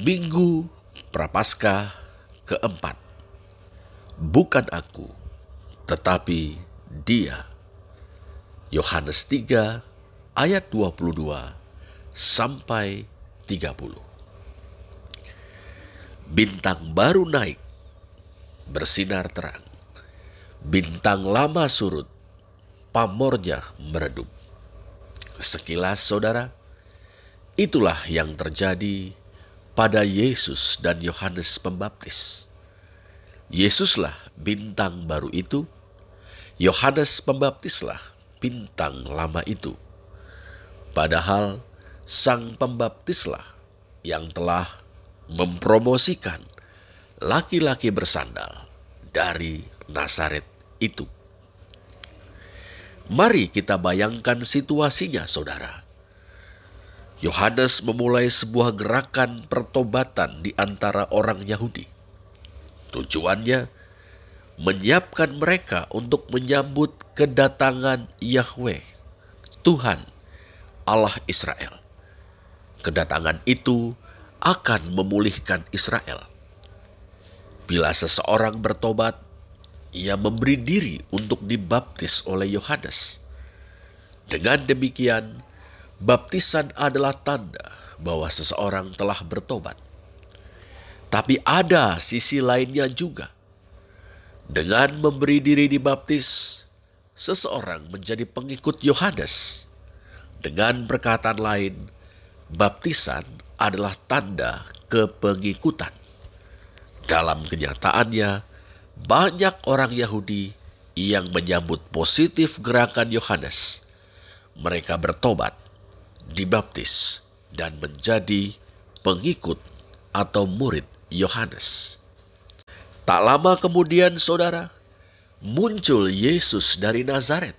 Minggu Prapaskah keempat. Bukan aku, tetapi dia. Yohanes 3 ayat 22 sampai 30. Bintang baru naik, bersinar terang. Bintang lama surut, pamornya meredup. Sekilas saudara, itulah yang terjadi pada Yesus dan Yohanes Pembaptis. Yesuslah bintang baru itu, Yohanes Pembaptislah bintang lama itu. Padahal sang pembaptislah yang telah mempromosikan laki-laki bersandal dari Nazaret itu. Mari kita bayangkan situasinya, saudara. Yohanes memulai sebuah gerakan pertobatan di antara orang Yahudi. Tujuannya menyiapkan mereka untuk menyambut kedatangan Yahweh, Tuhan Allah Israel. Kedatangan itu akan memulihkan Israel. Bila seseorang bertobat, ia memberi diri untuk dibaptis oleh Yohanes. Dengan demikian, baptisan adalah tanda bahwa seseorang telah bertobat. Tapi ada sisi lainnya juga. Dengan memberi diri dibaptis, seseorang menjadi pengikut Yohanes. Dengan perkataan lain, baptisan adalah tanda kepengikutan. Dalam kenyataannya, banyak orang Yahudi yang menyambut positif gerakan Yohanes. Mereka bertobat, dibaptis, dan menjadi pengikut atau murid Yohanes. Tak lama kemudian, saudara, muncul Yesus dari Nazaret.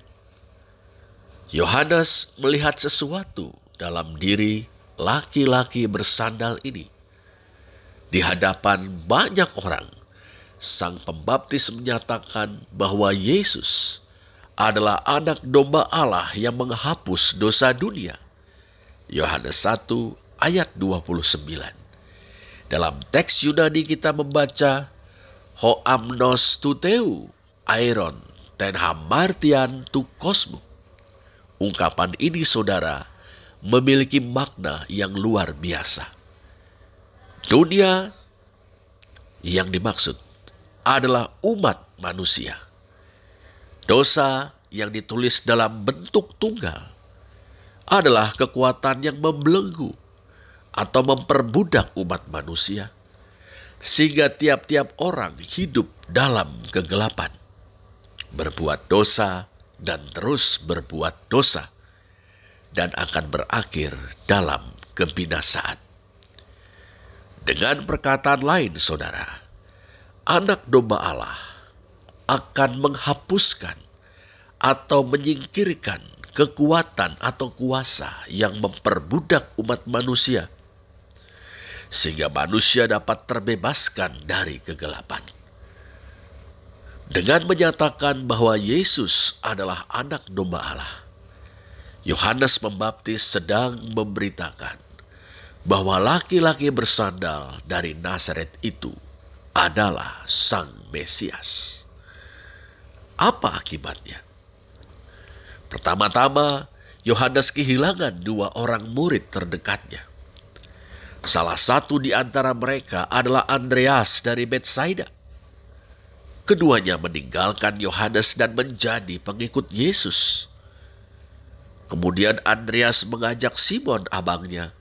Yohanes melihat sesuatu dalam diri laki-laki bersandal ini. Di hadapan banyak orang, sang pembaptis menyatakan bahwa Yesus adalah anak domba Allah yang menghapus dosa dunia. Yohanes 1 ayat 29. Dalam teks Yunani kita membaca Ho amnos tuteu airon ten hamartian tu kosmu. Ungkapan ini saudara memiliki makna yang luar biasa. Dunia yang dimaksud adalah umat manusia. Dosa yang ditulis dalam bentuk tunggal adalah kekuatan yang membelenggu atau memperbudak umat manusia, sehingga tiap-tiap orang hidup dalam kegelapan, berbuat dosa, dan terus berbuat dosa, dan akan berakhir dalam kebinasaan. Dengan perkataan lain, saudara, anak domba Allah akan menghapuskan atau menyingkirkan kekuatan atau kuasa yang memperbudak umat manusia, sehingga manusia dapat terbebaskan dari kegelapan. Dengan menyatakan bahwa Yesus adalah anak domba Allah, Yohanes Pembaptis sedang memberitakan bahwa laki-laki bersandal dari Nazaret itu adalah Sang Mesias. Apa akibatnya? Pertama-tama, Yohanes kehilangan dua orang murid terdekatnya. Salah satu di antara mereka adalah Andreas dari Betsaida. Keduanya meninggalkan Yohanes dan menjadi pengikut Yesus. Kemudian Andreas mengajak Simon abangnya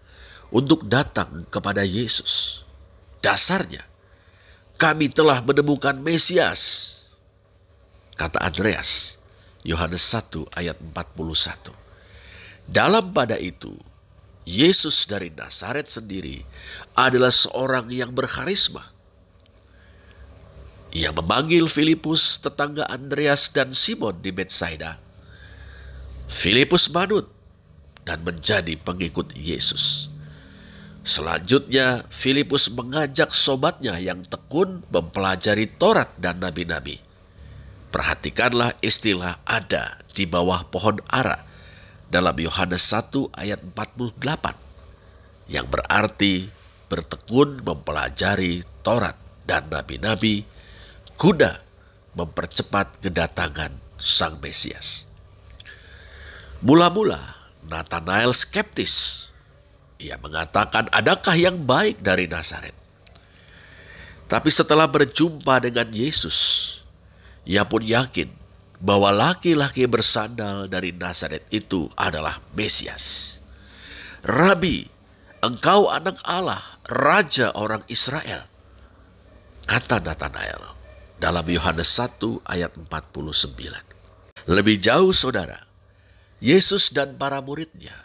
untuk datang kepada Yesus. Dasarnya, kami telah menemukan Mesias. Kata Andreas, Yohanes 1 ayat 41. Dalam pada itu, Yesus dari Nazaret sendiri adalah seorang yang berkarisma. Ia memanggil Filipus, tetangga Andreas dan Simon di Betsaida. Filipus manut dan menjadi pengikut Yesus. Selanjutnya, Filipus mengajak sobatnya yang tekun mempelajari Taurat dan nabi-nabi. Perhatikanlah istilah ada di bawah pohon ara dalam Yohanes 1 ayat 48 yang berarti bertekun mempelajari Taurat dan nabi-nabi guna mempercepat kedatangan Sang Mesias. Mula-mula Nathanael skeptis. Ia mengatakan, "Adakah yang baik dari Nazaret?" Tapi setelah berjumpa dengan Yesus, ia pun yakin bahwa laki-laki bersandal dari Nazaret itu adalah Mesias. Rabi, engkau anak Allah, Raja orang Israel. Kata Nathanael dalam Yohanes 1 ayat 49. Lebih jauh saudara, Yesus dan para muridnya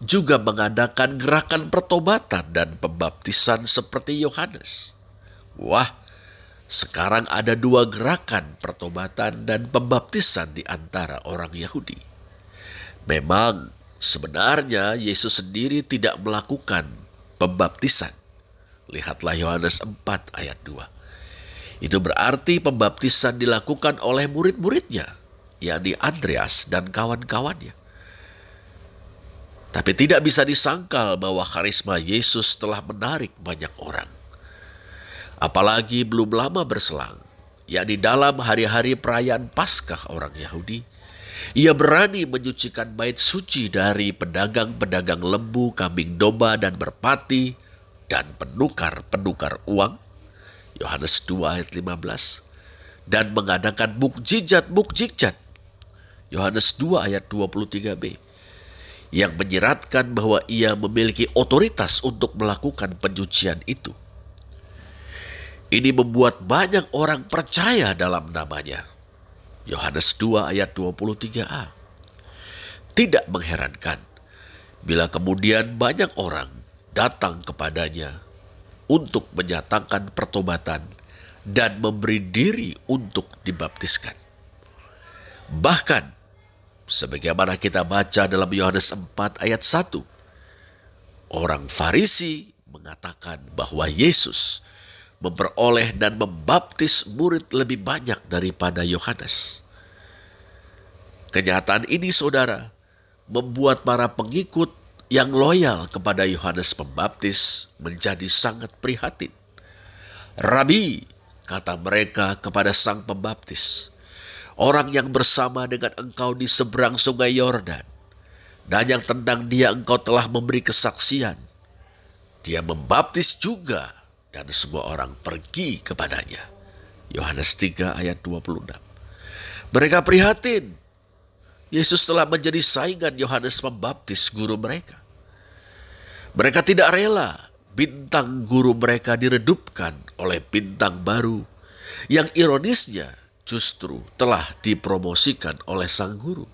juga mengadakan gerakan pertobatan dan pembaptisan seperti Yohanes. Wah, sekarang ada dua gerakan pertobatan dan pembaptisan di antara orang Yahudi. Memang sebenarnya Yesus sendiri tidak melakukan pembaptisan. Lihatlah Yohanes 4 ayat 2. Itu berarti pembaptisan dilakukan oleh murid-muridnya, yakni Andreas dan kawan-kawannya. Tapi tidak bisa disangkal bahwa karisma Yesus telah menarik banyak orang. Apalagi belum lama berselang, yakni dalam hari-hari perayaan Paskah orang Yahudi, ia berani menyucikan bait suci dari pedagang-pedagang lembu, kambing domba, dan berpati, dan penukar-penukar uang. Yohanes 2 ayat 15. Dan mengadakan mukjizat-mukjizat. Yohanes 2 ayat 23b. Yang menyeratkan bahwa ia memiliki otoritas untuk melakukan penyucian itu. Ini membuat banyak orang percaya dalam namanya. Yohanes 2 ayat 23a. Tidak mengherankan bila kemudian banyak orang datang kepadanya untuk menyatakan pertobatan dan memberi diri untuk dibaptiskan. Bahkan, sebagaimana kita baca dalam Yohanes 4 ayat 1, orang Farisi mengatakan bahwa Yesus memperoleh dan membaptis murid lebih banyak daripada Yohanes. Kenyataan ini, saudara, membuat para pengikut yang loyal kepada Yohanes Pembaptis menjadi sangat prihatin. Rabi, kata mereka kepada Sang Pembaptis, orang yang bersama dengan engkau di seberang sungai Yordan, dan yang tentang dia engkau telah memberi kesaksian. Dia membaptis juga dan semua orang pergi kepadanya. Yohanes 3 ayat 26. Mereka prihatin. Yesus telah menjadi saingan Yohanes Pembaptis guru mereka. Mereka tidak rela bintang guru mereka diredupkan oleh bintang baru yang ironisnya justru telah dipromosikan oleh sang guru.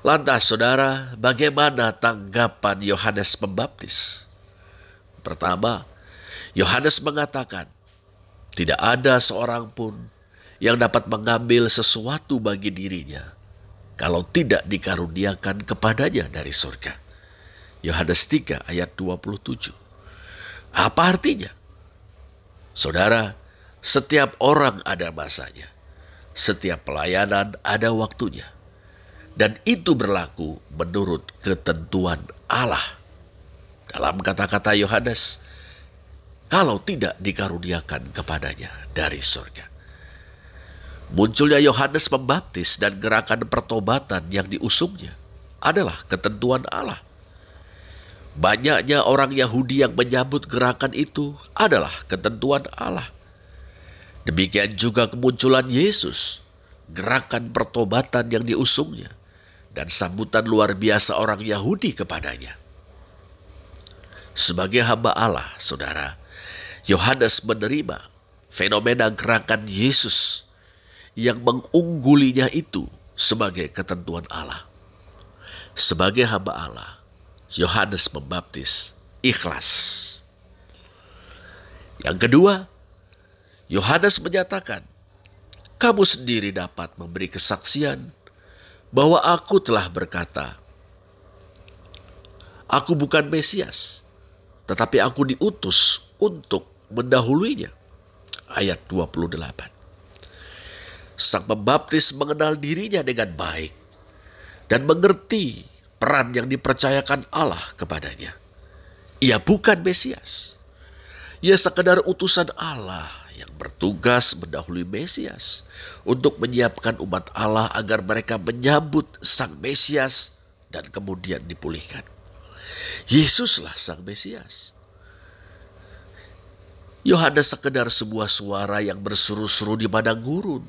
Lantas saudara, bagaimana tanggapan Yohanes Pembaptis? Pertama, Yohanes mengatakan, tidak ada seorang pun yang dapat mengambil sesuatu bagi dirinya kalau tidak dikaruniakan kepadanya dari surga. Yohanes 3 ayat 27. Apa artinya? Saudara, setiap orang ada masanya. Setiap pelayanan ada waktunya. Dan itu berlaku menurut ketentuan Allah. Dalam kata-kata Yohanes, kalau tidak dikaruniakan kepadanya dari surga. Munculnya Yohanes Pembaptis dan gerakan pertobatan yang diusungnya adalah ketentuan Allah. Banyaknya orang Yahudi yang menyambut gerakan itu adalah ketentuan Allah. Demikian juga kemunculan Yesus, gerakan pertobatan yang diusungnya, dan sambutan luar biasa orang Yahudi kepadanya. Sebagai hamba Allah, saudara, Yohanes menerima fenomena gerakan Yesus yang mengunggulinya itu sebagai ketentuan Allah. Sebagai hamba Allah, Yohanes membaptis ikhlas. Yang kedua, Yohanes menyatakan, "Kamu sendiri dapat memberi kesaksian bahwa aku telah berkata, Aku bukan Mesias, tetapi aku diutus untuk mendahuluinya. Ayat 28. Sang pembaptis mengenal dirinya dengan baik dan mengerti peran yang dipercayakan Allah kepadanya. Ia bukan Mesias. Ia sekedar utusan Allah yang bertugas mendahului Mesias untuk menyiapkan umat Allah agar mereka menyambut Sang Mesias dan kemudian dipulihkan. Yesuslah Sang Mesias. Yohanes sekedar sebuah suara yang berseru-seru di padang gurun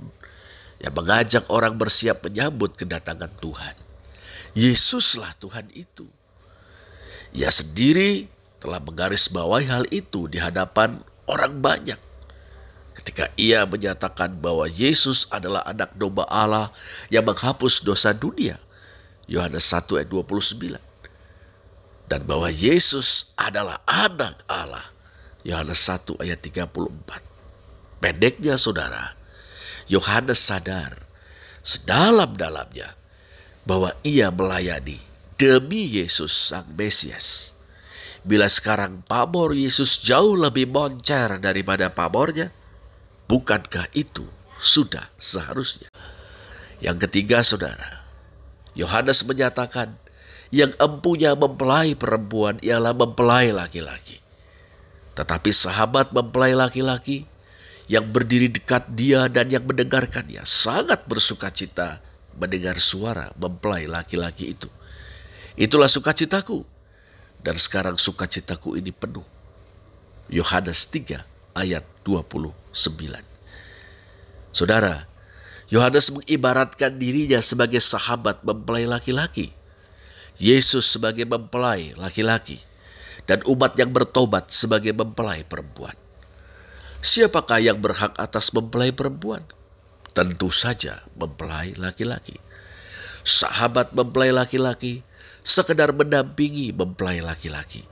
yang mengajak orang bersiap menyambut kedatangan Tuhan. Yesuslah Tuhan itu. Ia sendiri telah menggarisbawahi hal itu di hadapan orang banyak. Ketika ia menyatakan bahwa Yesus adalah anak domba Allah yang menghapus dosa dunia. Yohanes 1 ayat 29. Dan bahwa Yesus adalah anak Allah Yohanes 1 ayat 34. Pendeknya saudara, Yohanes sadar sedalam-dalamnya bahwa ia melayani demi Yesus Sang Mesias. Bila sekarang pamor Yesus jauh lebih moncer daripada pamornya, bukankah itu sudah seharusnya? Yang ketiga saudara, Yohanes menyatakan yang empunya mempelai perempuan ialah mempelai laki-laki. Tetapi sahabat mempelai laki-laki yang berdiri dekat dia dan yang mendengarkannya sangat bersuka cita mendengar suara mempelai laki-laki itu. Itulah sukacitaku. Dan sekarang sukacitaku ini penuh. Yohanes 3 ayat 29. Saudara, Yohanes mengibaratkan dirinya sebagai sahabat mempelai laki-laki. Yesus sebagai mempelai laki-laki dan umat yang bertobat sebagai mempelai perempuan. Siapakah yang berhak atas mempelai perempuan? Tentu saja mempelai laki-laki. Sahabat mempelai laki-laki sekedar mendampingi mempelai laki-laki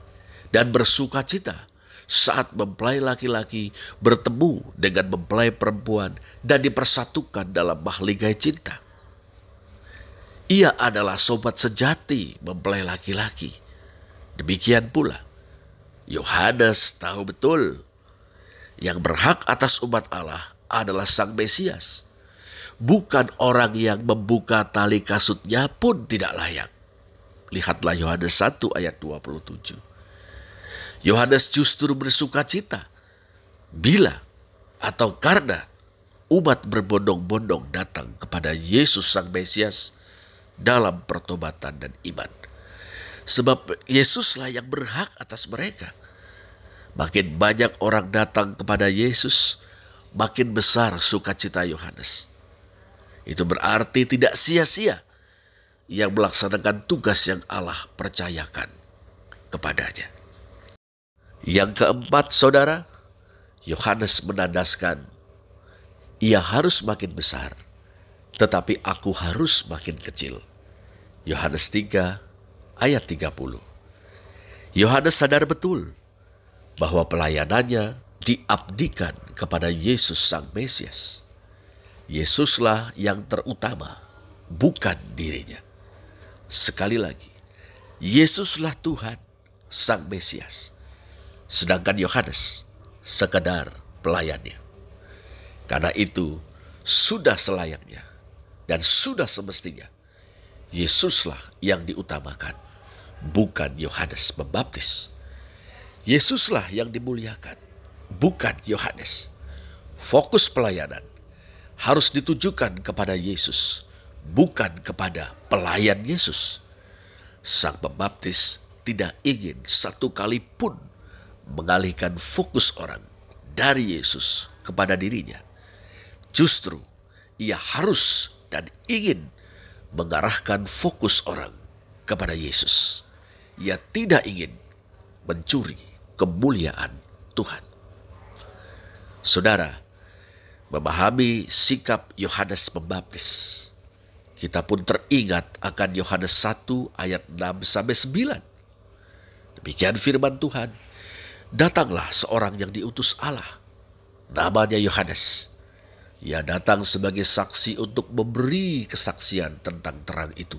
dan bersuka cita saat mempelai laki-laki bertemu dengan mempelai perempuan dan dipersatukan dalam mahligai cinta. Ia adalah sobat sejati mempelai laki-laki Demikian pula, Yohanes tahu betul yang berhak atas umat Allah adalah Sang Mesias. Bukan orang yang membuka tali kasutnya pun tidak layak. Lihatlah Yohanes 1 ayat 27. Yohanes justru bersuka cita bila atau karena umat berbondong-bondong datang kepada Yesus Sang Mesias dalam pertobatan dan iman. Sebab Yesuslah yang berhak atas mereka. Makin banyak orang datang kepada Yesus, makin besar sukacita Yohanes. Itu berarti tidak sia-sia yang melaksanakan tugas yang Allah percayakan kepadanya. Yang keempat, saudara, Yohanes menandaskan, ia harus makin besar, tetapi aku harus makin kecil. Yohanes 3 ayat 30. Yohanes sadar betul bahwa pelayanannya diabdikan kepada Yesus Sang Mesias. Yesuslah yang terutama, bukan dirinya. Sekali lagi, Yesuslah Tuhan Sang Mesias. Sedangkan Yohanes sekedar pelayannya. Karena itu sudah selayaknya dan sudah semestinya Yesuslah yang diutamakan bukan Yohanes Pembaptis. Yesuslah yang dimuliakan, bukan Yohanes. Fokus pelayanan harus ditujukan kepada Yesus, bukan kepada pelayan Yesus. Sang Pembaptis tidak ingin satu kali pun mengalihkan fokus orang dari Yesus kepada dirinya. Justru ia harus dan ingin mengarahkan fokus orang kepada Yesus. Ia tidak ingin mencuri kemuliaan Tuhan. Saudara, memahami sikap Yohanes Pembaptis, kita pun teringat akan Yohanes 1 ayat 6 sampai 9. Demikian firman Tuhan. Datanglah seorang yang diutus Allah. Namanya Yohanes. Ia datang sebagai saksi untuk memberi kesaksian tentang terang itu.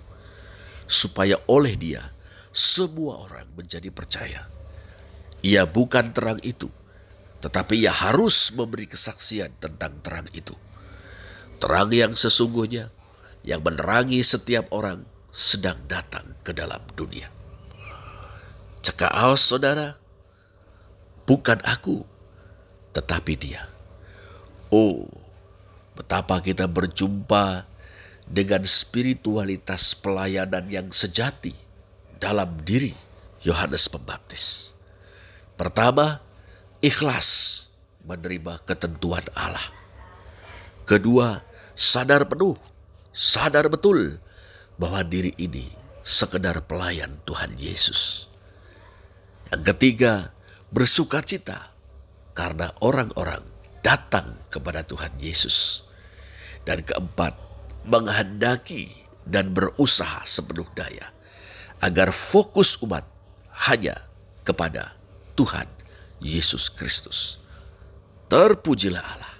Supaya oleh dia semua orang menjadi percaya. Ia bukan terang itu, tetapi ia harus memberi kesaksian tentang terang itu. Terang yang sesungguhnya, yang menerangi setiap orang sedang datang ke dalam dunia. Cekaos saudara, bukan aku, tetapi dia. Oh, betapa kita berjumpa dengan spiritualitas pelayanan yang sejati dalam diri Yohanes Pembaptis. Pertama, ikhlas menerima ketentuan Allah. Kedua, sadar penuh, sadar betul bahwa diri ini sekedar pelayan Tuhan Yesus. Yang ketiga, bersuka cita karena orang-orang datang kepada Tuhan Yesus. Dan keempat, menghendaki dan berusaha sepenuh daya agar fokus umat hanya kepada Tuhan Yesus Kristus. Terpujilah Allah.